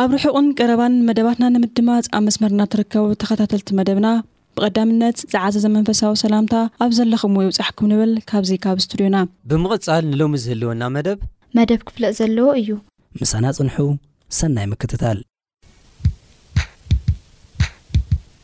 ኣብ ርሑቕን ቀረባን መደባትና ንምድማጽ ኣብ መስመርና ትርከቡ ተኸታተልቲ መደብና ብቐዳምነት ዝዓዘዘ መንፈሳዊ ሰላምታ ኣብ ዘለኹምዎ ይብጻሕኩም ንብል ካብዚ ካብ ስቱድዮና። ብምቕጻል ንሎሚ ዝህልወና መደብ። መደብ ክፍለጥ ዘለዎ እዩ። ምሳና ጽንሑ ሰናይ ምክትታል።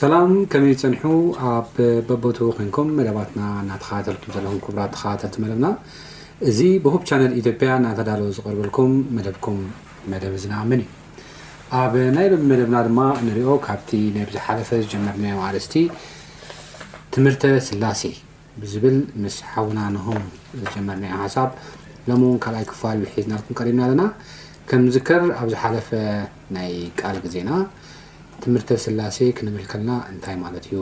ሰላም ከመይ ትጸንሑ ኣብ በቦትኡ ኮንኩም መደባትና እናተኸታተልኩም ዘለኹም ክቡራት ተኸታተልቲ መደብና እዚ ብሁብ ቻነል ኢትዮጵያ እናተዳለወ ዝቐርበልኩም መደብኩም መደብ እዚ ንኣምን እዩ ኣብ ናይ ሎሚ መደብና ድማ ንሪኦ ካብቲ ናይ ብዝሓለፈ ዝጀመርናዮ ኣርእስቲ ትምህርተ ስላሴ ብዝብል ምስ ሓውና ንሆም ዝጀመርናዮ ሓሳብ ሎሚ ውን ካልኣይ ክፋል ሒዝናልኩም ቀሪብና ኣለና። ከም ዝከር ኣብ ዝሓለፈ ናይ ቃል ግዜና ትምህርተ ስላሴ ክንብል ከልና እንታይ ማለት እዩ?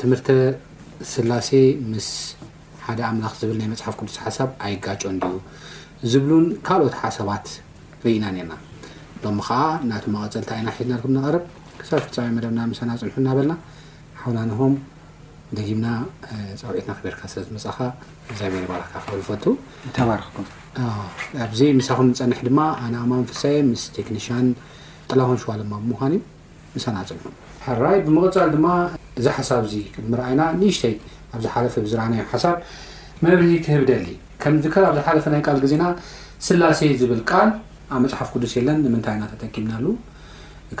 ትምህርተ ስላሴ ምስ ሓደ ኣምላኽ ዝብል ናይ መጽሓፍ ቅዱስ ሓሳብ ኣይጋጮን ድዩ? ዝብሉን ካልኦት ሓሳባት ርኢና ኔርና። ሎሚ ከኣ ናቱ መቐጸልታ ኢና ሒዝናልኩም ንቐርብ። ክሳብ ፍጻሜ መደብና ምሳና ጽንሑ እናበልና ሓውና ናሆም ደጊምና ጻውዒትና ኣኽቢርካ ስለ ዝመጻኻ እግዚኣብሔር ይባርኽካ ክብል እፈቱ። ተባረኽ ኩን። ኣዎ፣ ኣብዚ ምሳኹም ንጸንሕ ድማ ኣነ ኣማን ፍሳየ ምስ ቴክኒሻን ጥላሁን ሽዋለማ ብምዃን እዩ። ምሳና ጽንሑ። ሕራይ ብምቕጻል ድማ እዚ ሓሳብ እዚ ቅድሚ ምርኣይና ንእሽተይ ኣብ ዝሓለፈ ብዝረኣናዮ ሓሳብ መብርሂ ክህብ እደሊ። ከም ዝከር ኣብ ዝሓለፈ ናይ ቃል ግዜና ስላሴ ዝብል ቃል ኣብ መጽሓፍ ቅዱስ የለን ንምንታይ ኢና ተጠቂምናሉ?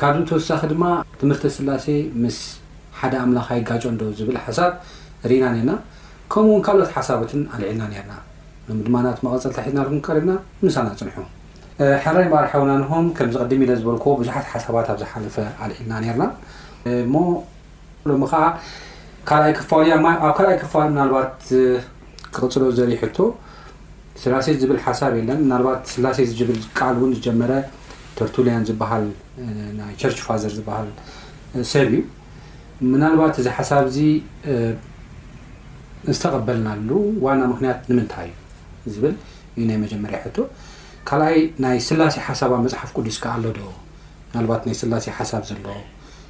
ካብዚ ብተወሳኺ ድማ ትምህርተ ስላሴ ምስ ሓደ ኣምላኽ ኣይጋጮን ዶ ዝብል ሓሳብ ርኢና ኔርና ከምኡ ውን ካልኦት ሓሳብትን ኣልዒልና ኔርና ሎሚ ድማ ናቲ መቐጸልታ ሒዝናልኩም ቀሪብና ምሳና ጽንሑ። ሕራይ እምበኣር ሓውና ንሆም ከምዚ ቅድም ኢለ ዝበልክዎ ብዙሓት ሓሳባት ኣብ ዝሓለፈ ኣልዒልና ኔርና እሞ ሎሚ ከኣ ካልኣይ ክፋል እያ እሞ ኣብ ካልኣይ ክፋል ምናልባት ክቕጽሎ ዝደልይ ሕቶ ስላሴ ዝብል ሓሳብ የለን ምናልባት ስላሴ ዝጅብል ቃል ውን ዝጀመረ ተርቱልያን ዝባሃል ናይ ቸርች ፋዘር ዝባሃል ሰብ እዩ ምናልባት እዚ ሓሳብ እዚ ዝተቐበልናሉ ዋና ምክንያት ንምንታይ እዩ ዝብል እዩ ናይ መጀመርያ ሕቶ ካልኣይ ናይ ስላሴ ሓሳብ ኣብ መፅሓፍ ቅዱስ ከ ኣሎ ዶ ምናልባት ናይ ስላሴ ሓሳብ ዘሎ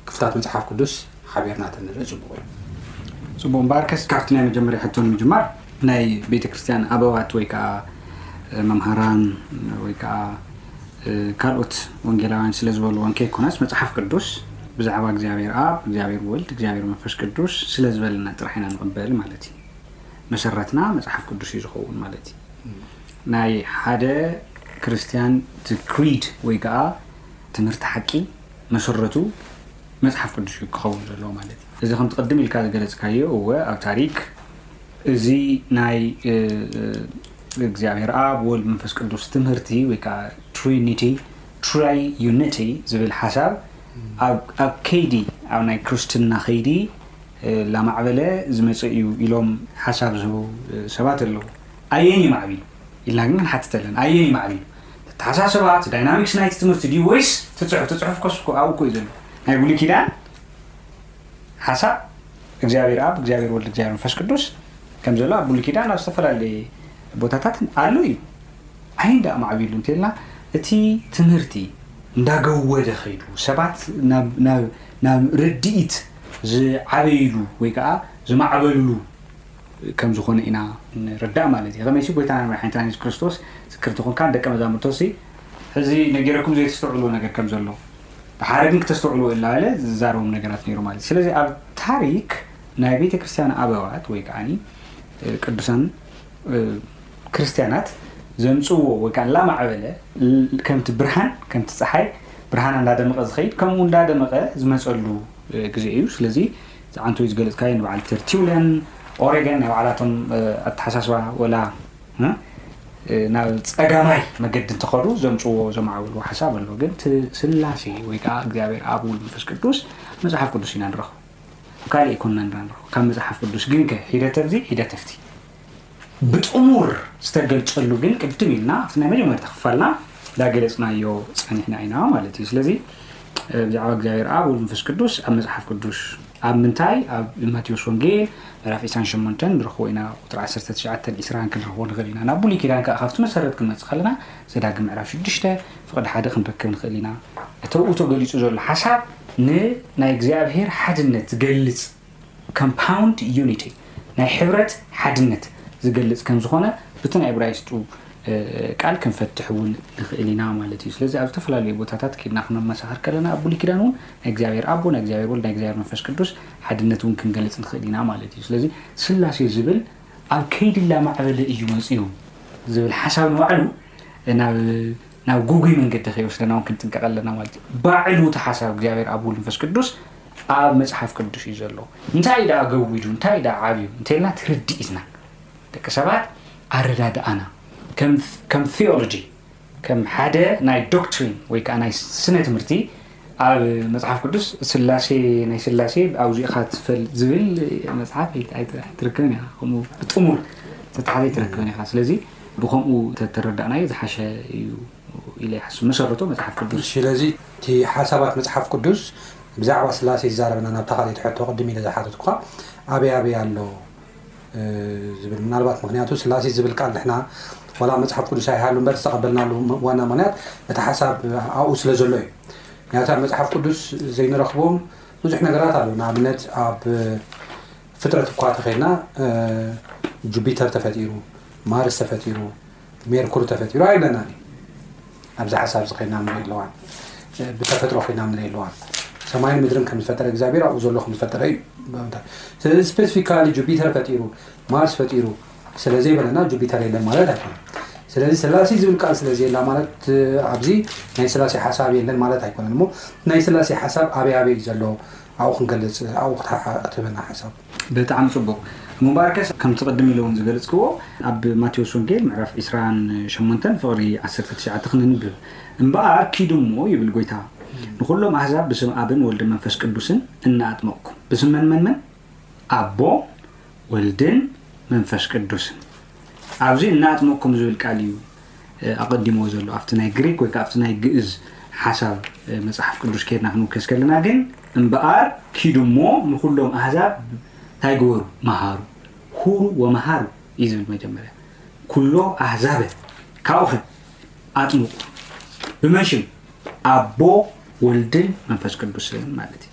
ክፍታት መጽሓፍ ቅዱስ ሓቢርና ተንርኢ ጽቡቕ እዩ። ጽቡቅ እምበኣር ከስ ካብቲ ናይ መጀመርያ ሕቶ ንምጅማር ናይ ቤተ ክርስቲያን ኣበዋት ወይ ከዓ መምሃራን ወይ ከዓ ካልኦት ወንጌላውያን ስለ ዝበልዎን ከይኮነስ መጽሓፍ ቅዱስ ብዛዕባ እግዚኣብሔር ኣብ እግዚኣብሔር ወልድ እግዚኣብሔር መንፈስ ቅዱስ ስለ ዝበለና ጥራሕ ኢና ንቕበል ማለት እዩ መሰረትና መጽሓፍ ቅዱስ እዩ ዝኸውን ማለት እዩ ናይ ሓደ ክርስቲያን ክሪድ ወይ ከዓ ትምህርቲ ሓቂ መሰረቱ መጽሓፍ ቅዱስ እዩ ክኸውን ዘለዎ ማለት እዩ። እዚ ከምቲ ቅድም ኢልካ ዝገለጽካዮ እወ ኣብ ታሪክ እዚ ናይ እግዚኣብሔር ኣብ ወልድ መንፈስ ቅዱስ ትምህርቲ ወይ ከዓ ትሪኒቲ ትራይ ዩኒቲ ዝብል ሓሳብ ኣብ ከይዲ ኣብ ናይ ክርስትና ከይዲ ላማዕበለ ዝመፀ እዩ ኢሎም ሓሳብ ዝህቡ ሰባት ኣለዉ። ኣየን እዩ ማዕቢሉ ኢልና ግን ክንሓትት ኣለና። ኣየን እዩ ማዕቢሉ? ተተሓሳሰባ እቲ ዳይናሚክስ ናይቲ ትምህርቲ ድዩ ወይስ ትጽሕፍ ትጽሕፍ ከስ እኮ ኣብኡ እኮ እዩ ዘሎ ናይ ብሉይ ኪዳን ሓሳብ እግዚኣብሔር ኣብ እግዚኣብሔር ወልድ እግዚኣብሔር መንፈስ ቅዱስ ከም ዘሎ ኣብ ብሉይ ኪዳን ኣብ ዝተፈላለየ ቦታታት ኣሎ እዩ ኣይ እንዳ ማዕቢሉ እንተልና እቲ ትምህርቲ እንዳገወደ ከይዱ ሰባት ናብ ርድኢት ዝዓበይሉ ወይ ከዓ ዝማዕበልሉ ከም ዝኾኑ ኢና ንርዳእ ማለት እዩ። ከመይሲ ጎይታናን መድሓኒትናን የሱስ ክርስቶስ ዝክርቲ ኩንካን ደቀ መዛሙርቶሲ። ሕዚ ነጊረኩም ዘይተስተውዕልዎ ነገር ከም ዘሎ ድሓረ ግን ክተስተውዕልዎ እላበለ ዝዛረቦም ነገራት ነይሩ ማለት እዩ። ስለዚ ኣብ ታሪክ ናይ ቤተ ክርስትያን ኣበዋት ወይ ከኣኒ ቅዱሳን ክርስትያናት ዘምጽዎ ወይ ከኣ እላማዕበለ ከምቲ ብርሃን ከምቲ ጸሓይ ብርሃና እንዳደመቐ ዝኸይድ ከምኡ እንዳደመቐ ዝመጸሉ ግዜ እዩ። ስለዚ ዝዓንተው ዝገለፅካዮ ንበዓል ተርቲውልያን ኦሬገን ናይ ባዕላቶም ኣተሓሳስባ ወላ ናብ ፀጋማይ መገዲ እንተኸዱ ዘምፅዎ ዘማዕብልዎ ሓሳብ ኣሎ ግን እቲ ስላሴ ወይ ከዓ እግዚኣብሔር ኣብ ውል መንፈስ ቅዱስ መፅሓፍ ቅዱስ ኢና ንረኽቦ ካሊእ ኣይኮንና ንረኽቦ ካብ መፅሓፍ ቅዱስ ግንከ ሒደት ኣብዚ ሒደት ኣብቲ ብጥሙር ዝተገልጸሉ ግን ቅድም ኢልና ኣብቲ ናይ መጀመርታ ክፋልና ዳገለጽናዮ ጸኒሕና ኢና ማለት እዩ ስለዚ ብዛዕባ እግዚኣብሔር ኣብ ወልድ መንፈስ ቅዱስ ኣብ መጽሓፍ ቅዱስ ኣብ ምንታይ ኣብ ማቴዎስ ወንጌል ምዕራፍ 28 ንረኽቦ ኢና ቁጥሪ 19 20 ክንረኽቦ ንኽእል ኢና ናብ ብሉይ ኪዳን ከዓ ካብቲ መሰረት ክንመጽእ ከለና ዘዳግም ምዕራፍ 6 ፍቕዲ ሓደ ክንረክብ ንኽእል ኢና እቲ ኣብኡ ተገሊጹ ዘሎ ሓሳብ ንናይ እግዚኣብሔር ሓድነት ዝገልጽ Compound Unity፣ ናይ ሕብረት ሓድነት ዝገልጽ ከም ዝኾነ ብቲ ናይ እብራይስጡ ቃል ክንፈትሕ እውን ንኽእል ኢና ማለት እዩ። ስለዚ ኣብ ዝተፈላለዩ ቦታታት ኬድና ክነመሳኽር ከለና ኣብ ብሉይ ኪዳን እውን ናይ እግዚኣብሔር ኣቦ፣ ናይ እግዚኣብሔር ወልድ፣ ናይ እግዚኣብሔር መንፈስ ቅዱስ ሓድነት እውን ክንገልጽ ንኽእል ኢና ማለት እዩ። ስለዚ ስላሴ ዝብል ኣብ ከይዲ እላማዕበለ እዩ መጺኡ ዝብል ሓሳብ ንባዕሉ ናብ ናብ ጉጉይ መንገዲ ከይወስደና እውን ክንጥንቀቕ ኣለና ማለት እዩ። ባዕሉ እቲ ሓሳብ እግዚኣብሔር ኣብ፣ ወልድ፣ መንፈስ ቅዱስ ኣብ መጽሓፍ ቅዱስ እዩ ዘሎ እንታይ እዩ ደኣ ገዊዱ እንታይ እዩ ደኣ ዓብዩ እንተልና እቲ ርድኢትና ደቂ ሰባት ኣረዳድኣና ከም ቴዎሎጂ ከም ሓደ ናይ ዶክትሪን ወይ ከዓ ናይ ስነ ትምህርቲ ኣብ መጽሓፍ ቅዱስ ስላሴ ናይ ስላሴ ኣብዙ ኢኻ ትፈል ዝብል መጽሓፍ ኣይትረክብን ኢኻ ከምኡ ብጥሙር ተታሓዘ ኣይትረክብን ኢኻ ስለዚ ብከምኡ ተተረዳእናዩ ዝሓሸ እዩ ኢለ ይሓስብ መሰረቶ መጽሓፍ ቅዱስ። ሲለዚ እቲ ሓሳባት መጽሓፍ ቅዱስ ብዛዕባ ስላሴ ዝዛረበና ናብታ ካልኤቲ ሕቶ ቅድም ኢለ ዝሓተትኩኻ ኣበይ ኣበይ ኣሎ ዝብል ምናልባት ምክንያቱ ስላሴ ዝብል ቃል ንሕና ዋላ መጽሓፍ ቅዱስ ኣይሃሉ እምበር ዝተቐበልናሉ ዋና ምክንያት እቲ ሓሳብ ኣብኡ ስለ ዘሎ እዩ ምክንያቱ ኣብ መጽሓፍ ቅዱስ ዘይንረክቦም ብዙሕ ነገራት ኣለዉ ንኣብነት ኣብ ፍጥረት እኳ ተኸድና ጁፒተር ተፈጢሩ ማርስ ተፈጢሩ ሜርኩሪ ተፈጢሩ ኣይብለናን እዩ ኣብዚ ሓሳብ እዚ ኮይና ምለ ኣለዋን ብተፈጥሮ ኮይና ምለ ኣለዋን ሰማይን ምድርን ከም ዝፈጠረ እግዚኣብሔር ኣብኡ ዘሎ ከም ዝፈጠረ እዩ ስለዚ ስፔሲፊካሊ ጁፒተር ፈጢሩ ማርስ ፈጢሩ ስለዘይበለና ጁፒተር የለን ማለት ኣይኮነ ስለዚ ስላሴ ዝብል ቃል ስለዘየላ ማለት ኣብዚ ናይ ስላሴ ሓሳብ የለን ማለት ኣይኮነን እሞ ናይ ስላሴ ሓሳብ ኣበይ ኣበይ እዩ ዘሎ ኣብኡ ክንገልፅ ኣብኡ ክትህበና ሓሳብ ብጣዕሚ ጽቡቅ ሙባርከስ ከምቲ ቅድም ኢለ ውን ዝገልጽክዎ ኣብ ማቴዎስ ወንጌል ምዕራፍ ዕስራን ሸሞንተን ፍቅሪ ዓሰርተ ትሽዓተ ክንንብብ እምበኣር ኪዱ እሞ ይብል ጎይታ ንኩሎም ኣህዛብ ብስም ኣብን ወልድን መንፈስ ቅዱስን እናኣጥመቅኩም ብስም መን መን መን ኣቦን ወልድን መንፈስ ቅዱስን ኣብዚ እናኣጥመቅኩም ዝብል ቃል እዩ ኣቐዲምዎ ዘሎ ኣብቲ ናይ ግሪክ ወይ ከኣ ኣብቲ ናይ ግእዝ ሓሳብ መጽሓፍ ቅዱስ ኬድና ክንውከስ ከለና ግን እምበኣር ኪዱ እሞ ንኹሎም ኣህዛብ እንታይ ግበሩ መሃሩ ሁሩ ወመሃሩ እዩ ዝብል መጀመርያ ኩሎ ኣህዛበ ካብኡኸ ኣጥምቁ ብመን ሽም ኣቦ ወልድን መንፈስ ቅዱስን ማለት እዩ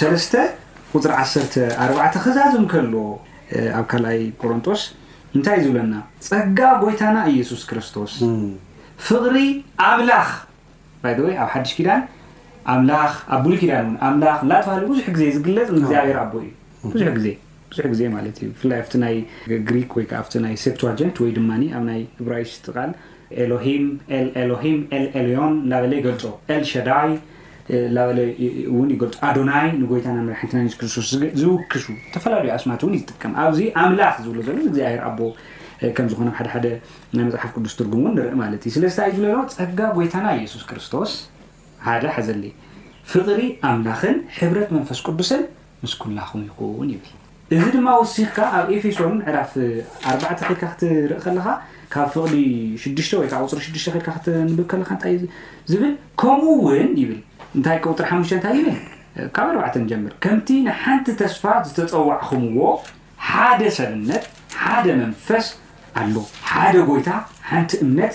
ሰለስተ ቁጽሪ ዓሰርተ ኣርባዕተ ክዛዝም ከሎ ኣብ ካልኣይ ቆሮንጦስ እንታይ እዩ ዝብለና ጸጋ ጎይታና እየሱስ ክርስቶስ ፍቅሪ ኣምላኽ ባይ ዘ ወይ ኣብ ሓድሽ ኪዳን ኣምላኽ ኣብ ብሉይ ኪዳን እውን ኣምላኽ እናተባህለ ብዙሕ ግዜ ዝግለጽ ንእግዚኣብሔር ኣቦ እዩ ብዙሕ ግዜ ብዙሕ ግዜ ማለት እዩ ብፍላይ ኣብቲ ናይ ግሪክ ወይ ከዓ ኣብቲ ናይ ሴፕቷጀንት ወይ ድማ ኣብ ናይ እብራይስጥ ቃል ኤሎሂም፣ ኤል ኤሎሂም፣ ኤል ኤልዮን እንዳበለ ይገልጾ። ኤል ሸዳይ እንዳበለ እውን ይገልጾ። ኣዶናይ ንጎይታናን መድሓኒትናን የሱስ ክርስቶስ ዝውክሱ እተፈላለዩ ኣስማት እውን ይጥቀም። ኣብዚ ኣምላኽ ዝብሎ ዘሎ ንእግዚኣብሄር ኣቦ ከም ዝኾነ ኣብ ሓደ ሓደ ናይ መጽሓፍ ቅዱስ ትርጉም እውን ንርኢ ማለት እዩ። ስለዚ እንታይ እዩ ዝብሎ ዘሎ? ጸጋ ጎይታና የሱስ ክርስቶስ ሓደ ሓዘለይ ፍቕሪ ኣምላኽን ሕብረት መንፈስ ቅዱስን ምስ ኵላኹም ይኹን ይብል። እዚ ድማ ወሲኽካ ኣብ ኤፌሶን ምዕራፍ ኣርባዕተ ኬድካ ክትርኢ ከለኻ ካብ ፍቕዲ ሽዱሽተ ወይ ከኣ ቁጽሪ ሽዱሽተ ኬድካ ከተንብብ ከለኻ እንታይ እዩ ዝብል ከምኡ እውን ይብል እንታይ ቁጥሪ ሓሙሽተ እንታይ ይብል ካብ ኣርባዕተ ንጀምር ከምቲ ንሓንቲ ተስፋ ዝተጸዋዕኹምዎ ሓደ ሰብነት ሓደ መንፈስ ኣሎ ሓደ ጎይታ ሓንቲ እምነት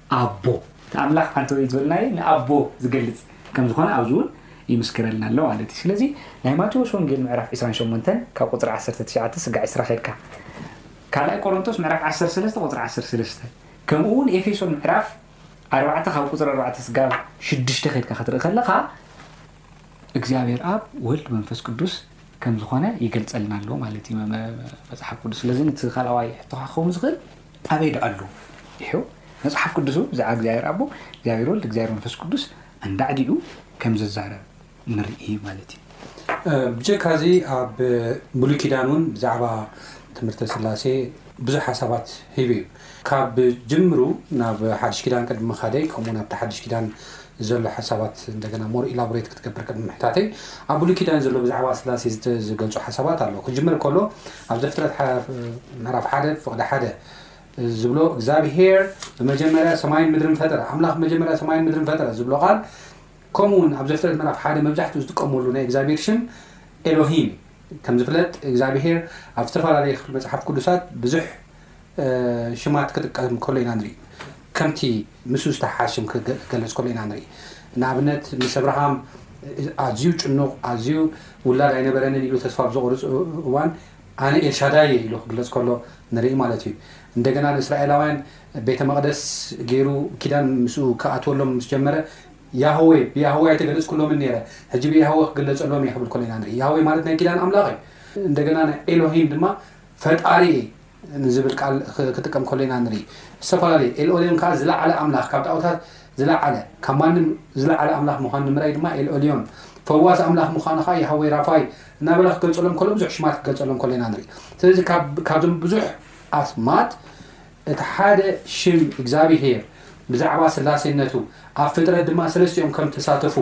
ኣቦ እቲ ኣምላኽ ኣንተ ወይ ዝበልናዮ ንኣቦ ዝገልጽ ከም ዝኾነ ኣብዚ እውን ይምስክረልና ኣሎ ማለት እዩ ስለዚ ናይ ማቴዎስ ወንጌል ምዕራፍ ዕስራን ሸሞንተን ካብ ቁጽሪ ዓሰርተ ትሽዓተ ስጋዕ ዕስራ ኬድካ ካልኣይ ቆሮንቶስ ምዕራፍ ዓሰርተ ሰለስተ ቁጽሪ ዓሰርተ ሰለስተ ከምኡ እውን ኤፌሶን ምዕራፍ ኣርባዕተ ካብ ቁጽሪ ኣርባዕተ ስጋብ ሽዱሽተ ኬድካ ክትርኢ ከለኻ እግዚኣብሔር ኣብ ወልድ መንፈስ ቅዱስ ከም ዝኾነ ይገልጸልና ኣሎ ማለት እዩ መጽሓፍ ቅዱስ ስለዚ ነቲ ካልኣዋይ ሕቶኻ ክኸውን ዝኽእል ኣበይ ደኣሉ ይሔው መጽሓፍ ቅዱሱ ብዛዕባ እግዚኣብሔር ኣቦ እግዚኣብሔር ወልድ እግዚኣብሔር መንፈስ ቅዱስ ኣንዳዕዲኡ ከም ዝዛረብ ንርኢ ማለት እዩ። ብጀካ እዚ ኣብ ብሉይ ኪዳን እውን ብዛዕባ ትምህርተ ስላሴ ብዙሕ ሓሳባት ሂቡ እዩ። ካብ ጅምሩ ናብ ሓድሽ ኪዳን ቅድሚ ምኻደይ ከምኡውን ኣብቲ ሓድሽ ኪዳን ዘሎ ሓሳባት እንደገና ሞር ኢላቦሬት ክትገብር ቅድሚ ምሕታተይ ኣብ ብሉይ ኪዳን ዘሎ ብዛዕባ ስላሴ ዝተገልጹ ሓሳባት ኣሎ ክጅምር ከሎ ኣብ ዘፍጥረት ምዕራፍ ሓደ ፍቅዲ ሓደ ዝብሎ እግዚኣብሄር ብመጀመርያ ሰማይን ምድርን ፈጠረ ኣምላኽ ብመጀመርያ ሰማይን ምድርን ፈጠረ ዝብሎ ቃል ከምኡ እውን ኣብ ዘፍጥረት ምዕራፍ ሓደ መብዛሕትኡ ዝጥቀመሉ ናይ እግዚኣብሄር ሽም ኤሎሂም ከም ዝፍለጥ እግዚኣብሄር ኣብ ዝተፈላለየ ክፍሊ መፅሓፍ ቅዱሳት ብዙሕ ሽማት ክጥቀም ከሎ ኢና ንርኢ። ከምቲ ምስኡ ዝተሓሓዝ ሽም ክገለጽ ከሎ ኢና ንርኢ። ንኣብነት ምስ ኣብርሃም ኣዝዩ ጭኑቕ፣ ኣዝዩ ውላድ ኣይነበረንን ኢሉ ተስፋ ኣብ ዘቑርጽ እዋን ኣነ ኤልሻዳይ እየ ኢሉ ክግለጽ ከሎ ንርኢ ማለት እዩ። እንደገና ንእስራኤላውያን ቤተ መቕደስ ገይሩ ኪዳን ምስኡ ክኣትወሎም ምስ ጀመረ ያህዌ ብያህዌ ኣይተገለጽኩሎምን ነይረ፣ ሕጂ ብያህዌ ክግለጸሎም እየ ክብል ከሎ ኢና ንርኢ። ያህዌ ማለት ናይ ኪዳን ኣምላኽ እዩ። እንደገና ንኤሎሂም ድማ ፈጣሪየ ንዝብል ቃል ክጥቀም ከሎ ኢና ንርኢ። ዝተፈላለየ፣ ኤልኦልዮን ከኣ ዝለዓለ ኣምላኽ፣ ካብ ጣኦታት ዝለዓለ፣ ካብ ማንም ዝለዓለ ኣምላኽ ምዃኑ ንምርኣይ ድማ ኤልኦልዮን፣ ፈዋሲ ኣምላኽ ምዃኑ ከኣ ያህወይ ራፋይ እናበለ ክገልጸሎም ከሎ ብዙሕ ሽማት ክገልጸሎም ከሎ ኢና ንርኢ። ስለዚ ካብ ካብዞም ብዙሕ ኣስማት እቲ ሓደ ሽም እግዚኣብሄር ብዛዕባ ስላሴነቱ ኣብ ፍጥረት ድማ ሰለስቲኦም ከም እተሳተፉ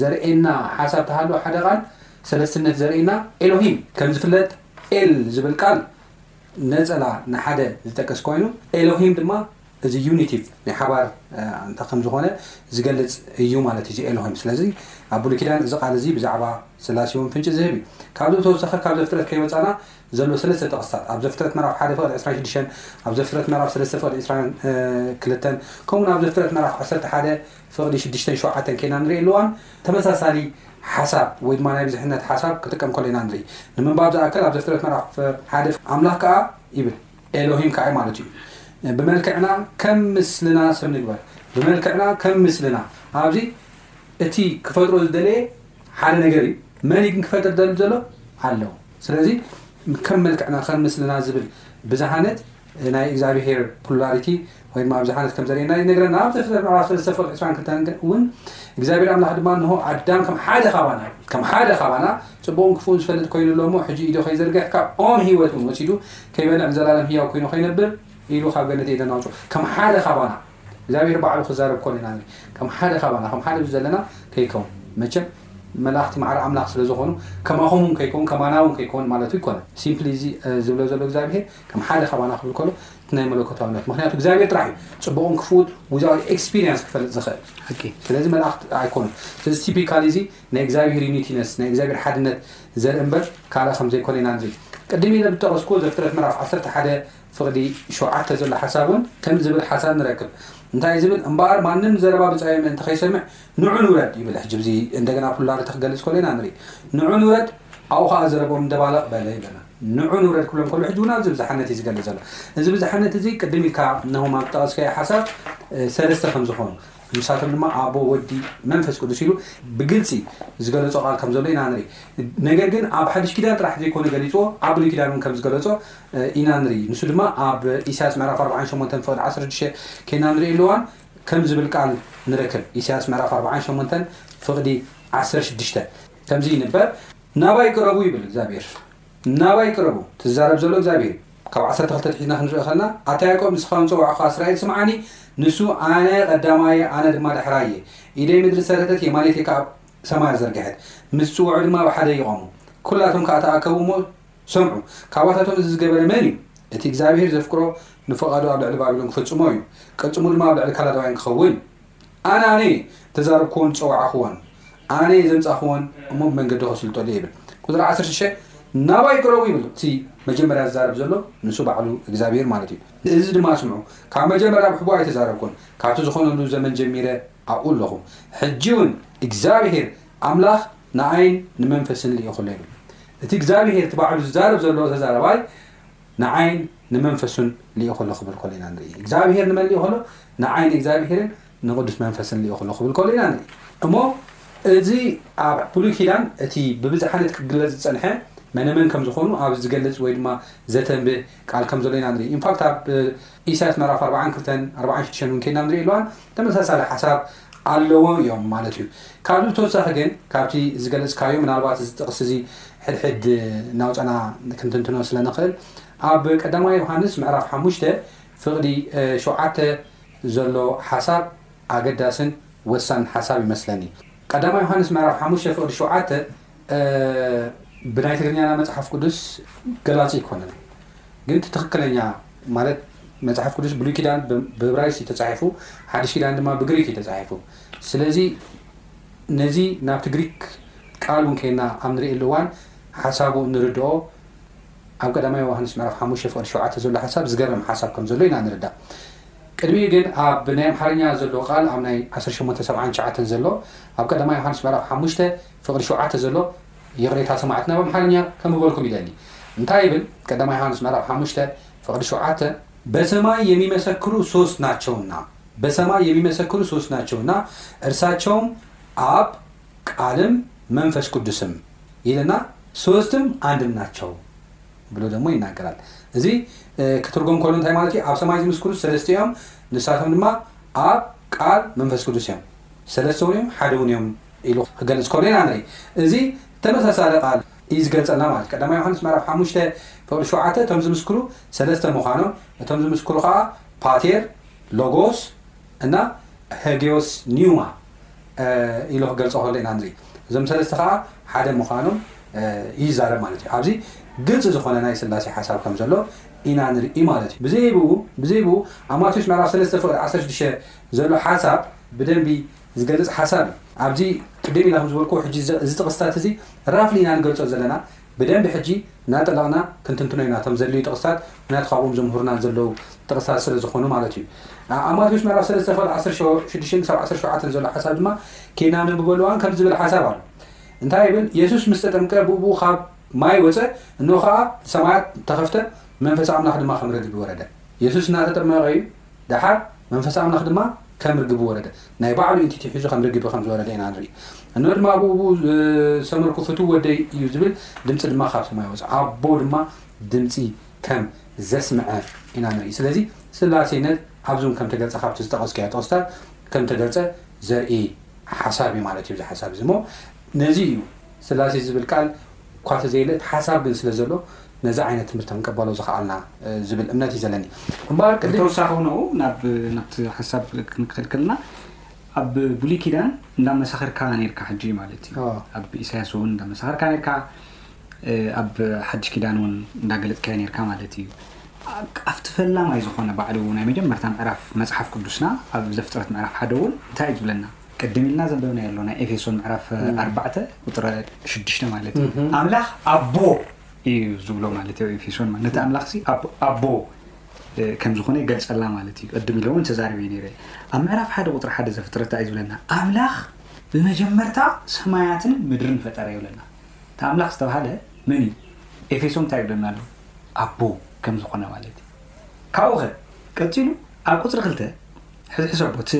ዘርእየና ሓሳብ ተሃልዎ ሓደ ቃል ሰለስትነት ዘርእየና ኤሎሂም። ከም ዝፍለጥ ኤል ዝብል ቃል ነጸላ ንሓደ ዝጠቅስ ኮይኑ ኤሎሂም ድማ እዚ ዩኒቲቭ ናይ ሓባር ኣንታ ከም ዝኾነ ዝገልጽ እዩ ማለት እዩ እዚ ኤሎሂም ስለዚ ኣብ ብሉይ ኪዳን እዚ ቃል እዚ ብዛዕባ ስላሴ እውን ፍንጪ ዝህብ እዩ ካብዚ ብተወሳኺ ካብ ዘፍጥረት ከይወጻና ዘሎ ሰለስተ ጥቕስታት ኣብ ዘፍጥረት ምዕራፍ ሓደ ፍቕዲ ዕስራን ሽዱሽተን ኣብ ዘፍጥረት ምዕራፍ ሰለስተ ፍቕዲ ዕስራን ክልተን ከምኡውን ኣብ ዘፍጥረት ምዕራፍ ዓሰርተ ሓደ ፍቕዲ ሽዱሽተን ሸውዓተን ኴና ንርኢ ኣሉዋን ተመሳሳሊ ሓሳብ ወይ ድማ ናይ ብዝሕነት ሓሳብ ክጥቀም ከሎ ኢና ንርኢ። ንምንባብ ዝኣክል ኣብ ዘፍጥረት ምዕራፍ ሓደ ኣምላኽ ከኣ ይብል ኤሎሂም ከኣ ማለቱ እዩ ብመልክዕና ከም ምስልና ሰብ ንግበር ብመልክዕና ከም ምስልና ኣብዚ እቲ ክፈጥሮ ዝደለየ ሓደ ነገር እዩ መን ግን ክፈጥር ደሊ ዘሎ ኣለው ስለዚ ከም መልክዕና ከም ምስልና ዝብል ብዝሓነት ናይ እግዚኣብሄር ፕሉላሪቲ ወይ ድማ ብዝሓነት ከም ዘርእየና ይነግረና። ኣብ ዘፍጥረት ምዕራፍ ሰለስተ ፍቕዲ ዕስራን ክልተን እውን እግዚኣብሄር ኣምላኽ ድማ እንሆ ኣዳም ከም ሓደ ካባና ይብል ከም ሓደ ካባና ጽቡቕን ክፉእን ዝፈልጥ ኮይኑ ኣሎ እሞ ሕጂ ኢዱ ከይዘርግሕ ካብ ኦም ህይወት እውን ወሲዱ ከይበልዕ ንዘላለም ህያው ኮይኑ ከይነብር ኢሉ ካብ ገነት ኤደን ኣውጽኦ ከም ሓደ ካባና እግዚኣብሄር ባዕሉ ክዛረብ ኮን ኢና ንርኢ ከም ሓደ ካባና ከም ሓደ ዘለና ከይከውን መቸም መላእኽቲ ማዕረ ኣምላኽ ስለ ዝኾኑ ከማኹም እውን ከይከውን ከማና እውን ከይከውን ማለቱ ይኮነ ሲምፕሊ እዚ ዝብሎ ዘሎ እግዚኣብሄር ከም ሓደ ካባና ክብል ከሎ እቲ ናይ መለኮታዊ እምነት ምክንያቱ እግዚኣብሔር ጥራሕ እዩ ጽቡቕን ክፉኡን ዊዛውት ኤክስፒሪንስ ክፈልጥ ዝኽእል ሓቂ ስለዚ መላእክት ኣይኮኑን ስለዚ ቲፒካሊ እዚ ናይ እግዚኣብሔር ዩኒቲነስ ናይ እግዚኣብሔር ሓድነት ዘርኢ እምበር ካልእ ከም ዘይኮነ ኢና ንርኢ ቅድም ኢለ ብጠቐስኩዎ ዘፍጥረት ምዕራፍ ዓሰርተ ሓደ ፍቕዲ ሸውዓተ ዘሎ ሓሳብ እውን ከምዚ ዝብል ሓሳብ ንረክብ እንታይ እዩ ዝብል እምበኣር ማንም ዘረባ ብጻዮም ምእንቲ ከይሰምዕ ንዑ ንውረድ ይብል ሕጂ ብዚ እንደገና ፑላሪቲ ክገልጽ ከሎ ኢና ንርኢ ንዑ ንውረድ ኣብኡ ከኣ ዘረብኦም እንደባለቕ በለ ይብለና ንዑ ንውረድ ክብሎም ከሎ ሕጂ ውን ኣብዚ ብዝሓነት እዩ ዝገልጽ ዘሎ እዚ ብዝሓነት እዚ ቅድም ኢልካ ነሆም ኣብ ዝጠቐስካዮ ሓሳብ ሰለስተ ከም ዝኾኑ ንሳቶም ድማ ኣቦ ወዲ መንፈስ ቅዱስ ኢሉ ብግልጺ ዝገለጾ ቃል ከም ዘሎ ኢና ንርኢ ነገር ግን ኣብ ሓድሽ ኪዳን ጥራሕ ዘይኮነ ገሊጽዎ ኣብ ብሉይ ኪዳን እውን ከም ዝገለጾ ኢና ንርኢ ንሱ ድማ ኣብ ኢሳያስ ምዕራፍ 48 ፍቕዲ 16 ኬና ንሪኦ ኣለዋን ከም ዝብል ቃል ንረክብ፣ ኢሳያስ ምዕራፍ ኣርብዓን ሸሞንተን ፍቕዲ ዓሰርተ ሽዱሽተ፣ ከምዚ ይንበብ፣ ናባይ ቅረቡ ይብል እግዚኣብሄር፣ ናባይ ቅረቡ፣ እቲ ዝዛረብ ዘሎ እግዚኣብሄር እዩ፣ ካብ ዓሰርተ ክልተ ኣትሒዝና ክንርእዮ ከለና፣ ኣታ ያእቆብ ንስኻ ውን ጸዋዕኻ እስራኤል ስምዓኒ፣ ንሱ ኣነ ቀዳማይ እየ፣ ኣነ ድማ ዳሕራይ እየ፣ ኢደይ ምድሪ ሰረተት፣ የማነይተይ ከኣ ሰማያት ዘርገሐት፣ ምስ ጽውዑ ድማ ብሓደ ይቖሙ፣ ኵላቶም ከኣ ተኣከቡ እሞ፣ ሰምዑ፣ ካብኣታቶም እዚ ዝገበረ መን እዩ? እቲ እግዚኣብሄር ዘፍቅሮ ንፈቓዱ ኣብ ልዕሊ ባቢሎን ክፍጽሞ እዩ፣ ቅልጽሙ ድማ ኣብ ልዕሊ ካላዳውያን ክኸውን እዩ። ኣነ ኣነ እተዛረብክዎን ዝጸዋዕክዎን፣ ኣነ ዘምጻእክዎን እሞ ብመንገዲ ከስልጠሉ እየ ይብል። ቍጽሪ ዓሰርተ ሽዱሽተ፣ ናባይ ቅረቡ ይብል እቲ መጀመርያ ዝዛረብ ዘሎ፣ ንሱ ባዕሉ እግዚኣብሄር ማለት እዩ። እዚ ድማ ስምዑ፣ ካብ መጀመርያ ብሕቡእ ኣይተዛረብኩን፣ ካብቲ ዝዀነሉ ዘመን ጀሚረ፣ ኣብኡ ኣለኹ፣ ሕጂውን እግዚኣብሄር ኣምላኽ ንኣይን ንመንፈስን ልኢኹለይ ይብል። እቲ እግዚኣብሄር እቲ ባዕሉ ዝዛረብ ዘሎ ተዛራባይ ንኣይን ንመንፈሱን ልኢኹሎ ክብል ከሎ ኢና ንርኢ። እግዚኣብሄር ንመን ልኢኹሎ? ንኣይን እግዚኣብሄርን ንቕዱስ መንፈስን ልኢኹሎ ክብል ከሎ ኢና ንርኢ። እሞ እዚ ኣብ ብሉይ ኪዳን እቲ ብብዝሓነት ክግለጽ ዝጸንሐ መነመን ከም ዝኾኑ ኣብ ዝገልጽ ወይ ድማ ዘተንብህ ቃል ከም ዘሎ ኢና ንርኢ። ኢንፋክት ኣብ ኢሳያስ ምዕራፍ ኣርባዓን ክልተን ኣርባዓን ሽዱሽተን እውን ከይድና ንርኢ እዋን ተመሳሳሊ ሓሳብ ኣለዎ እዮም ማለት እዩ። ካብዚ ብተወሳኺ ግን ካብቲ ዝገለጽካዮ ምናልባት እዚ ጥቕሲ እዚ ሕድሕድ እናውጻእና ክንትንትኖ ስለ ንኽእል ኣብ ቀዳማይ ዮሃንስ ምዕራፍ ሓሙሽተ ፍቕዲ ሸውዓተ ዘሎ ሓሳብ ኣገዳስን ወሳንን ሓሳብ ይመስለኒ። ቀዳማይ ዮሃንስ ምዕራፍ ሓሙሽተ ፍቕዲ ሸውዓተ ብናይ ትግርኛና መጽሓፍ ቅዱስ ገላጺ ኣይኮነን ግን እቲ ትክክለኛ ማለት መጽሓፍ ቅዱስ ብሉይ ኪዳን ብእብራይስ እዩ ተጻሒፉ ሓድሽ ኪዳን ድማ ብግሪክ እዩ ተጻሒፉ ስለዚ ነዚ ናብቲ ግሪክ ቃል እውን ከይና ኣብ ንርእየሉ እዋን ሓሳቡ እንርድኦ ኣብ ቀዳማይ ዮሃንስ ምዕራፍ ሓሙሽተ ፍቅዲ ሸውዓተ ዘሎ ሓሳብ ዝገርም ሓሳብ ከም ዘሎ ኢና ንርዳእ ቅድሚኡ ግን ኣብ ናይ ኣምሓርኛ ዘሎ ቃል ኣብ ናይ ዓሰርተ ሸሞንተ ሰብዓን ትሽዓተን ዘሎ ኣብ ቀዳማይ ዮሃንስ ምዕራፍ ሓሙሽተ ፍቕዲ ሸውዓተ ዘሎ ይቕሬታ ሰማዕትና ብ ኣምሓርኛ ከምበልኩም ይደሊ እንታይ ይብል ቀዳማይ ዮሃንስ ምዕራፍ ሓሙሽተ ፍቕዲ ሸውዓተ፣ በሰማይ የሚመሰክሩ ሶስት ናቸውና በሰማይ የሚመሰክሩ ሶስት ናቸውና እርሳቸውም ኣብ ቃልም መንፈስ ቅዱስም ይልና ሶስትም ኣንድም ናቸው ብሎ ደሞ ይናገራል እዚ ክትርጎም ከሎ እንታይ ማለት እዩ ኣብ ሰማይ ዝምስክሩ ሰለስተ እዮም ንሳቶም ድማ ኣብ ቃል መንፈስ ቅዱስ እዮም ሰለስተ ውን እዮም ሓደ ውን እዮም ኢሉ ክገልጽ ከሎ ኢና ንርኢ። እዚ ተመሳሳሊ ቃል እዩ ዝገልጸልና ማለት እዩ። ቀዳማይ ዮሓንስ ምዕራፍ ሓሙሽተ ፍቕዲ ሸውዓተ እቶም ዝምስክሩ ሰለስተ ምዃኖም እቶም ዝምስክሩ ከኣ ፓቴር፣ ሎጎስ፣ እና ሀጌዎስ ኒውማ ኢሉ ክገልጾ ከሎ ኢና ንርኢ። እዞም ሰለስተ ከኣ ሓደ ምዃኖም እዩ ዝዛረብ ማለት እዩ። ኣብዚ ግልጺ ዝኾነ ናይ ስላሴ ሓሳብ ከም ዘሎ ኢና ንርኢ ማለት እዩ። ብዘይብኡ ብዘይብኡ ኣብ ማቴዎስ ምዕራፍ ሰለስተ ፍቕዲ ዓሰርተ ሽዱሽተ ዘሎ ሓሳብ ብደንቢ ዝገልጽ ሓሳብ እዩ። ኣብዚ ቅድም ኢላኹም ዝበልክዎ ሕጂ እዚ ጥቕስታት እዚ ራፍሊ ኢና ንገልጾ ዘለና ብደንቢ ሕጂ ናጠለቕና ክንትንትኖ ኢና እቶም ዘድልዩ ጥቕስታት ምኽንያቱ ካብኦም ዘምህሩና ዘለዉ ጥቕስታት ስለ ዝኾኑ ማለት እዩ። ኣብ ማቴዎስ ምዕራፍ ሰለስተ ኸል ዓሰርተ ሽዱሽተ ክሳብ ዓሰርተ ሸውዓተ ንዘሎ ሓሳብ ድማ ኬድና ነንብበሉ እዋን ከምዚ ዝብል ሓሳብ ኣሎ እንታይ ይብል የሱስ ምስ ተጠምቀ ብኡብኡ ኻብ ማይ ወጸ እንሆ ኸኣ ሰማያት ተኸፍተ መንፈስ ኣምላኽ ድማ ከም ረግቢ ወረደ የሱስ እናተጠመቐ እዩ ደሓር መንፈስ ኣምላኽ ድማ ከም ርግቢ ወረደ። ናይ ባዕሉ ኢንቲቲ ሒዙ ከም ርግቢ ከም ዝወረደ ኢና ንርኢ። እነሆ ድማ ኣብኡ ኣብኡ ዝሰመርኩ ፍቱው ወደይ እዩ ዝብል ድምጺ ድማ ካብ ሰማይ ወጸ። ኣቦ ድማ ድምጺ ከም ዘስምዐ ኢና ንርኢ። ስለዚ ስላሴነት ኣብዚ እውን ከም ተገልጸ ካብቲ ዝጠቐስክያ ጥቕስታት ከም ተገልጸ ዘርኢ ሓሳብ እዩ ማለት እዩ እዚ ሓሳብ እዚ እሞ ነዚ እዩ ስላሴ ዝብል ቃል እኳ ተዘየለ እቲ ሓሳብ ግን ስለ ዘሎ ነዚ ዓይነት ትምህርቲ ክንቅበሎ ዝኸኣልና ዝብል እምነት እዩ ዘለኒ። እምበኣር ቅድም። ብተወሳኺ እውን ኣብኡ ናብ ናብቲ ሓሳብ ክንከድ ከለና ኣብ ብሉይ ኪዳን እንዳ መሳኸርካ ኔርካ ሕጂ ማለት እዩ ኣብ ኢሳያስ እውን እንዳ መሳኸርካ ኔርካ ኣብ ሓድሽ ኪዳን እውን እንዳ ገለጽካዮ ኔርካ ማለት እዩ ኣብቲ ፈላማይ ዝኾነ ባዕሉ ናይ መጀመርታ ምዕራፍ መጽሓፍ ቅዱስና ኣብ ዘፍጥረት ምዕራፍ ሓደ እውን እንታይ እዩ ዝብለና ቅድም ኢልና ዘንበብናዮ ኣሎ ናይ ኤፌሶን ምዕራፍ ኣርባዕተ ቁጽሪ ሽዱሽተ ማለት እዩ ኣምላኽ ኣቦ እዩ ዝብሎ ማለት እዩ ኤፌሶን ማለት ነቲ ኣምላኽ ሲ ኣቦ ከም ዝኾነ ይገልጸልና ማለት እዩ ቅድም ኢለ እውን ተዛሪበ ነይረ ኣብ ምዕራፍ ሓደ ቁጽሪ ሓደ ዘፍጥረት እንታይ እዩ ዝብለና ኣምላኽ ብመጀመርታ ሰማያትን ምድርን ፈጠረ ይብለና እቲ ኣምላኽ ዝተባሃለ መን እዩ ኤፌሶን እንታይ ይብለና ኣሎ ኣቦ ከም ዝኾነ ማለት እዩ ካብኡ ኸ ቀጺሉ ኣብ ቁጽሪ ክልተ ሕዚ ሕሰቦ እቲ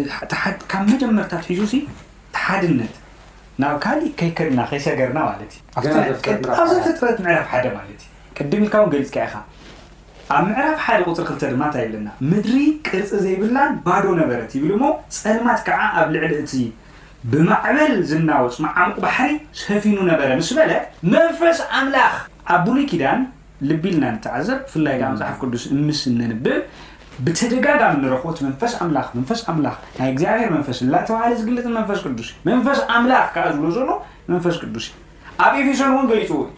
ካብ መጀመርታ ኣትሒዙሲ እቲ ሓድነት ናብ ካሊእ ከይከድና ከይሰገርና ማለት እዩ ኣብቲ ናይ ኣብ ዘፍጥረት ምዕራፍ ሓደ ማለት እዩ ቅድም ኢልካ ውን ገሊፅካዮ ኢኻ ኣብ ምዕራፍ ሓደ ቁፅሪ ክልተ ድማ እንታይ ይብለና ምድሪ ቅርፂ ዘይብላን ባዶ ነበረት ይብል እሞ ፀልማት ከዓ ኣብ ልዕሊ እቲ ብማዕበል ዝናወፅ መዓሙቕ ባሕሪ ሰፊኑ ነበረ ምስ በለ መንፈስ ኣምላኽ ኣብ ብሉይ ኪዳን ልቢ ኢልና ንተዓዘብ፣ ብፍላይ ከኣ መጽሓፍ ቅዱስ ምስ እነንብብ ብተደጋጋሚ እንረኽቦ እቲ መንፈስ ኣምላኽ፣ መንፈስ ኣምላኽ፣ ናይ እግዚኣብሔር መንፈስ እላተባህለ ዝግለጽ ንመንፈስ ቅዱስ እዩ። መንፈስ ኣምላኽ ከኣ ዝብሎ ዘሎ መንፈስ ቅዱስ እዩ። ኣብ ኤፌሶን እውን ገሊጽዎ እዩ።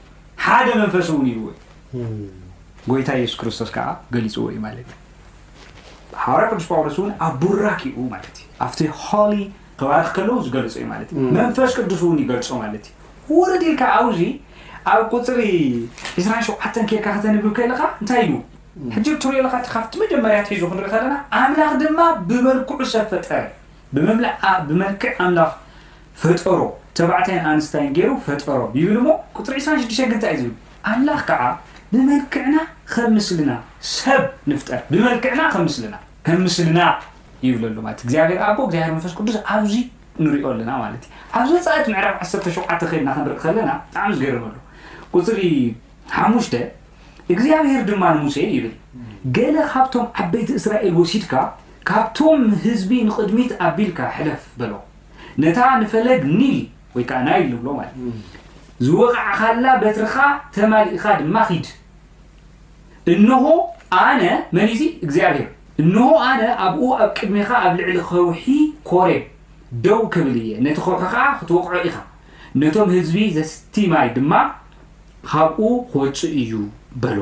ሓደ መንፈስ እውን ይብዎ እዩ። ጎይታ ኢየሱስ ክርስቶስ ከኣ ገሊጽዎ እዩ ማለት እዩ። ሓዋርያ ቅዱስ ጳውሎስ እውን ኣብ ቡራኪኡ ማለት እዩ ኣብቲ ሆሊ ክባርኽ ከለዉ ዝገልጾ እዩ ማለት እዩ መንፈስ ቅዱስ እውን ይገልጾ ማለት እዩ ውርድ ኢልካ ኣብዙ ኣብ ቁፅሪ ዕስራን ሸውዓተን ኬድካ ከተንብብ ከለካ እንታይ እዩ ሕጂ ትሪኦ ኣለካ እቲ ካብቲ መጀመርያ ትሒዙ ክንርኢ ከለና ኣምላኽ ድማ ብመልክዑ ሰብ ፈጠረ ብመምላእ ብመልክዕ ኣምላኽ ፈጠሮ ተባዕታይን ኣንስታይን ገይሩ ፈጠሮ ይብል እሞ ቁፅሪ 26 ግን እንታይ እዩ ዝብል ኣምላኽ ከዓ ብመልክዕና ከም ምስልና ሰብ ንፍጠር ብመልክዕና ከም ምስልና ከም ምስልና ይብለሉ ማለት እግዚኣብሔር ኣቦ እግዚኣብሔር መንፈስ ቅዱስ ኣብዚ ንሪኦ ኣለና ማለት እዩ ኣብ ዘፃእት ምዕራፍ ዓሰርተ ሸውዓተ ከድና ክንርኢ ከለና ብጣዕሚ ዝገርም ኣሎ ቁፅሪ ሓሙሽተ እግዚኣብሔር ድማ ንሙሴ ይብል ገለ ካብቶም ዓበይቲ እስራኤል ወሲድካ ካብቶም ህዝቢ ንቕድሚት ኣቢልካ ሕለፍ በሎ ነታ ንፈለግ ኒል ወይ ከዓ ናይል ንብሎ ማለት ዝወቕዕኻላ በትርኻ ተማሊእኻ ድማ ኺድ እንሆ፣ ኣነ፣ መን እዩ እዚ? እግዚኣብሄር፣ እንሆ፣ ኣነ ኣብኡ ኣብ ቅድሜኻ ኣብ ልዕሊ ኸውሒ ኮሬብ ደው ክብል እየ፣ ነቲ ኸውሒ ኸዓ ኽትወቕዖ ኢኻ፣ ነቶም ህዝቢ ዘስቲ ማይ ድማ ኻብኡ ኽወጽእ እዩ በሎ።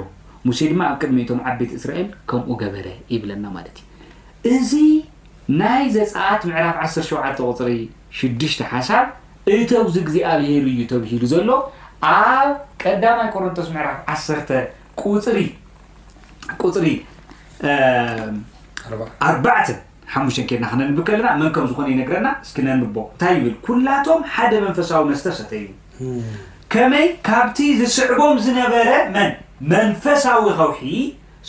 ሙሴ ድማ ኣብ ቅድሚ እቶም ዓበይቲ እስራኤል ከምኡ ገበረ ይብለና ማለት እዩ። እዚ ናይ ዘጸኣት ምዕራፍ ዓሰርተ ሸውዓተ ቁጽሪ ሽዱሽተ ሓሳብ እቶ ብእግዚኣብሔር እዩ ተብሂሉ ዘሎ ኣብ ቀዳማይ ቆሮንቶስ ምዕራፍ ዓሰርተ ቁፅሪ ቁፅሪ ኣርባዕተ ሓሙሽተን ኬድና ክነንብብ ከለና መን ከም ዝኾነ ይነግረና እስኪ ነንቦ እንታይ ይብል ኩላቶም ሓደ መንፈሳዊ መስተ ሰተዩ ከመይ ካብቲ ዝስዕቦም ዝነበረ መን መንፈሳዊ ከውሒ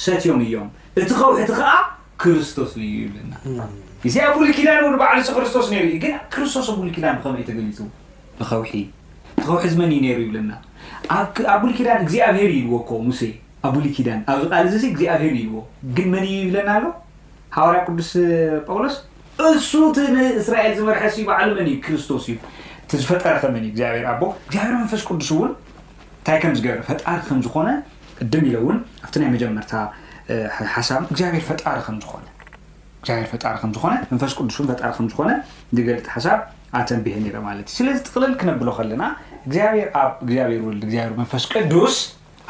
ሰትዮም እዮም እቲ ከውሒ እቲ ከዓ ክርስቶስ እዩ ይብለና ኢዚ ኣብ ብሉይ ኪዳን እውን ባዕሉ ሲ ክርስቶስ ነይሩ እዩ ግን ክርስቶስ ኣብ ብሉይ ኪዳን ብከመይ ተገሊጹ ብከውሒ እቲ ከውሒ ዝመን እዩ ነይሩ ይብለና ኣብ ኣብ ብሉይ ኪዳን እግዚኣብሄር እዩ ኢልዎ እኮ ሙሴ ኣብ ብሉይ ኪዳን ኣብዚ ቃል እዚ እግዚኣብሄር እዩ ኢልዎ ግን መን እዩ ይብለና ኣሎ ሃዋርያ ቅዱስ ጳውሎስ እሱ እቲ ንእስራኤል ዝመርሐ ሲ ባዕሉ መን እዩ ክርስቶስ እዩ እቲ ዝፈጠረ ከመን እዩ እግዚኣብሄር ኣቦ እግዚኣብሄር መንፈስ ቅዱስ እውን እንታይ ከም ዝገብረ ፈጣሪ ከም ዝኾነ ቅድም ኢለ እውን ኣብቲ ናይ መጀመርታ ሓሳብ እግዚኣብሔር ፈጣሪ ከም ዝኾነ እግዚኣብሔር ፈጣሪ ከም ዝኾነ መንፈስ ቅዱስ እውን ፈጣሪ ከም ዝኾነ ዝገልጥ ሓሳብ ኣተንቢሀ ነይረ ማለት እዩ ስለዚ ጥቕልል ክነብሎ ከለና እግዚኣብሔር ኣብ እግዚኣብሔር ወልድ እግዚኣብሔር መንፈስ ቅዱስ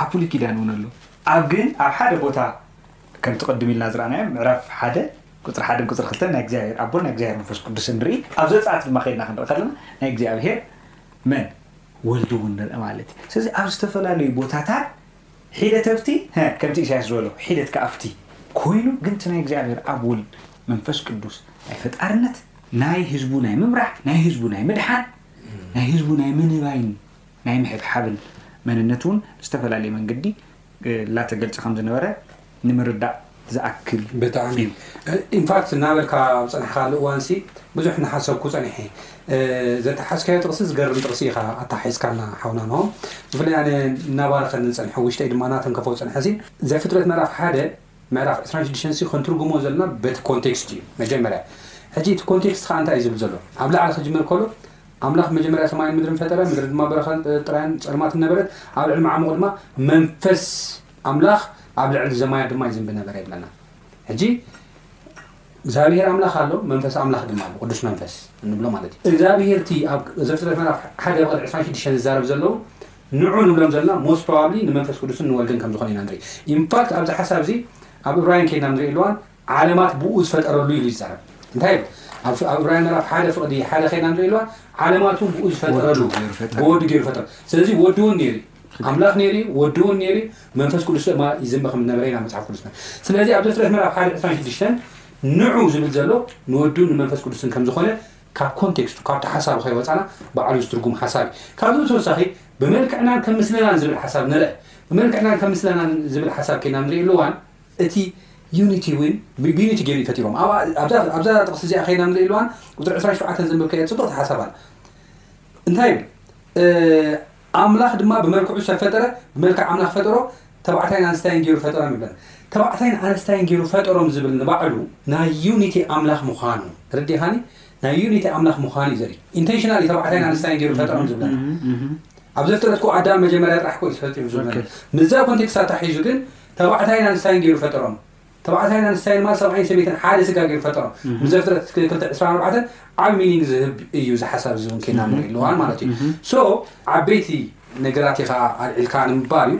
ኣብ ብሉይ ኪዳን እውን ኣሎ ኣብ ግን ኣብ ሓደ ቦታ ከምቲ ቅድም ኢልና ዝረኣናዮ ምዕራፍ ሓደ ቁፅሪ ሓደን ቁፅሪ ክልተን ናይ እግዚኣብሔር ኣቦን ናይ እግዚኣብሔር መንፈስ ቅዱስ ንርኢ ኣብ ዘፀኣት ድማ ከድና ክንርኢ ከለና ናይ እግዚኣብሔር መን ወልዱ ውን ንርእ ማለት እዩ ስለዚ ኣብ ዝተፈላለዩ ቦታታት ሒደት ኣብቲ ሀ ከምቲ ኢሳያስ ዝበሎ ሒደት ከኣ ኣብቲ ኮይኑ ግን እቲ ናይ እግዚኣብሔር ኣብ ወልድ መንፈስ ቅዱስ ናይ ፈጣርነት ናይ ህዝቡ ናይ ምምራሕ ናይ ህዝቡ ናይ ምድሓን ናይ ህዝቡ ናይ ምንባይን ናይ ምሕብሓብን መንነት ውን ብዝተፈላለየ መንገዲ ላተገልጸ ከም ዝነበረ ንምርዳእ ዝኣክል ብጣዕሚ እዩ። ኢንፋክት እናበልካ ኣብ ጸናሕካሉ እዋንሲ ብዙሕ እናሓሰብኩ ጸኒሐ። ዘተሓዝካዮ ጥቕሲ ዝገርም ጥቕሲ ኢኻ ኣተሓሒዝካልና ሓውና ኖህ። ብፍላይ ኣነ እናባረኸኒ ዝጸንሐ ውሽጠይ ድማ እናተንከፎ ዝጸንሐሲ ዘፍጥረት ምዕራፍ ሓደ ምዕራፍ ዕስራን ሽዱሽተንሲ ክንትርጉሞ ዘሎና በቲ ኮንቴክስት እዩ መጀመርያ። ሕጂ እቲ ኮንቴክስት ከኣ እንታይ እዩ ዝብል ዘሎ? ኣብ ላዕሊ ክጅምር ከሎ ኣምላኽ መጀመርያ ሰማይን ምድርን ፈጠረ፣ ምድሪ ድማ በረኻን ጥራያን ጸልማትን ነበረት፣ ኣብ ልዕሊ መዓሙቝ ድማ መንፈስ ኣምላኽ ኣብ ልዕሊ ዘማያት ድማ ይዝንቢ ነበረ ይብለና። ሕጂ እግዚኣብሄር ኣምላኽ ኣሎ፣ መንፈስ ኣምላኽ ድማ ኣሎ፣ ቅዱስ መንፈስ እንብሎ ማለት እዩ። እግዚኣብሄር እቲ ኣብ ዘፍጥረት ምዕራፍ ሓደ ብቕድ ዕስራን ሽዱሽተን ዝዛረብ ዘለዉ ንዑ ንብሎም ዘለና ሞስት ፕሮባብሊ ንመንፈስ ቅዱስን ንወልድን ከም ዝኾነ ኢና ንርኢ። ኢንፋክት ኣብዚ ሓሳብ እዚ ኣብ እብራውያን ከይድና ንርኢ ኣለዋን ዓለማት ብእኡ ዝፈጠረሉ ኢሉ ይዛረብ። እንታይ ኢሉ? ኣብ ኣብ ዕብራውያን ምዕራፍ ሓደ ፍቕዲ ሓደ ከይድና ንርኢ ኣለዋ ዓለማት እውን ብእኡ ዝፈጠረሉ ወዱ ገይሩ ፈጠረ። ብወዱ ገይሩ ፈጠረ። ስለዚ ወዲ እውን ነይሩ እዩ። ኣምላኽ ነይሩ እዩ፣ ወዲ እውን ነይሩ እዩ፣ መንፈስ ቅዱስ ድማ ይዝንበ ከም ዝነበረ ኢና መጽሓፍ ቅዱስና። ስለዚ ኣብ ዘፍጥረት ምዕራፍ ሓደ ዕስራን ሽዱሽተን ንዑ ዝብል ዘሎ ንወዱን ንመንፈስ ቅዱስን ከም ዝኾነ ካብ ኮንቴክስቱ ካብቲ ሓሳቡ ከይወጻና ባዕሉ ዝትርጉም ሓሳብ እዩ። ካብዚ ብተወሳኺ ብመልክዕናን ከም ምስልናን ዝብል ሓሳብ ንርእ። ብመልክዕናን ከም ምስልናን ዝብል ሓሳብ ከይድና ንርኢ እዋን እቲ ዩኒቲ ዊን ብዩኒቲ ገይሩ እዩ ፈጢሮም ኣብኣ ኣብዛ ኣብዛ ጥቕሲ እዚኣ ከይና ንርእይሉዋን ቁፅሪ 27 ዘንበብካዮ ፅብቕቲ ሓሳብ ኣላ እንታይ ይብል ኣምላኽ ድማ ብመልክዑ ሰብ ፈጠረ ብመልክዕ ኣምላኽ ፈጠሮ ተባዕታይን ኣንስታይን ገይሩ ፈጠሮም ይብለን ተባዕታይን ኣንስታይን ገይሩ ፈጠሮም ዝብል ንባዕሉ ናይ ዩኒቲ ኣምላኽ ምዃኑ ርዲኻኒ ናይ ዩኒቲ ኣምላኽ ምዃኑ እዩ ዘርኢ ኢንቴንሽናል ተባዕታይን ኣንስታይን ገይሩ ፈጠሮም ዝብለና ኣብ ዘፍጥረትኩ ኣዳም መጀመርያ ጥራሕ ኮ እዩ ተፈጢሩ ዝብለና ምዛ ኮንቴክስት ኣታሒዙ ግን ተባዕታይን ኣንስታይን ገይሩ ፈጠሮም። ተባዕታይን ኣንስታይን ማለት ሰብኣይን ሰበይትን ሓደ ስጋ ገይሩ ፈጠሮም። ምስ ዘፍጥረት ክልተ ዕስራን ኣርባዕተን ዓቢ ሚኒንግ ዝህብ እዩ እዚ ሓሳብ እዚ እውን ኬና ንርኢ ኣለዋን ማለት እዩ። ሶ ዓበይቲ ነገራት ኢኻ ኣልዒልካ ንምባል እዩ።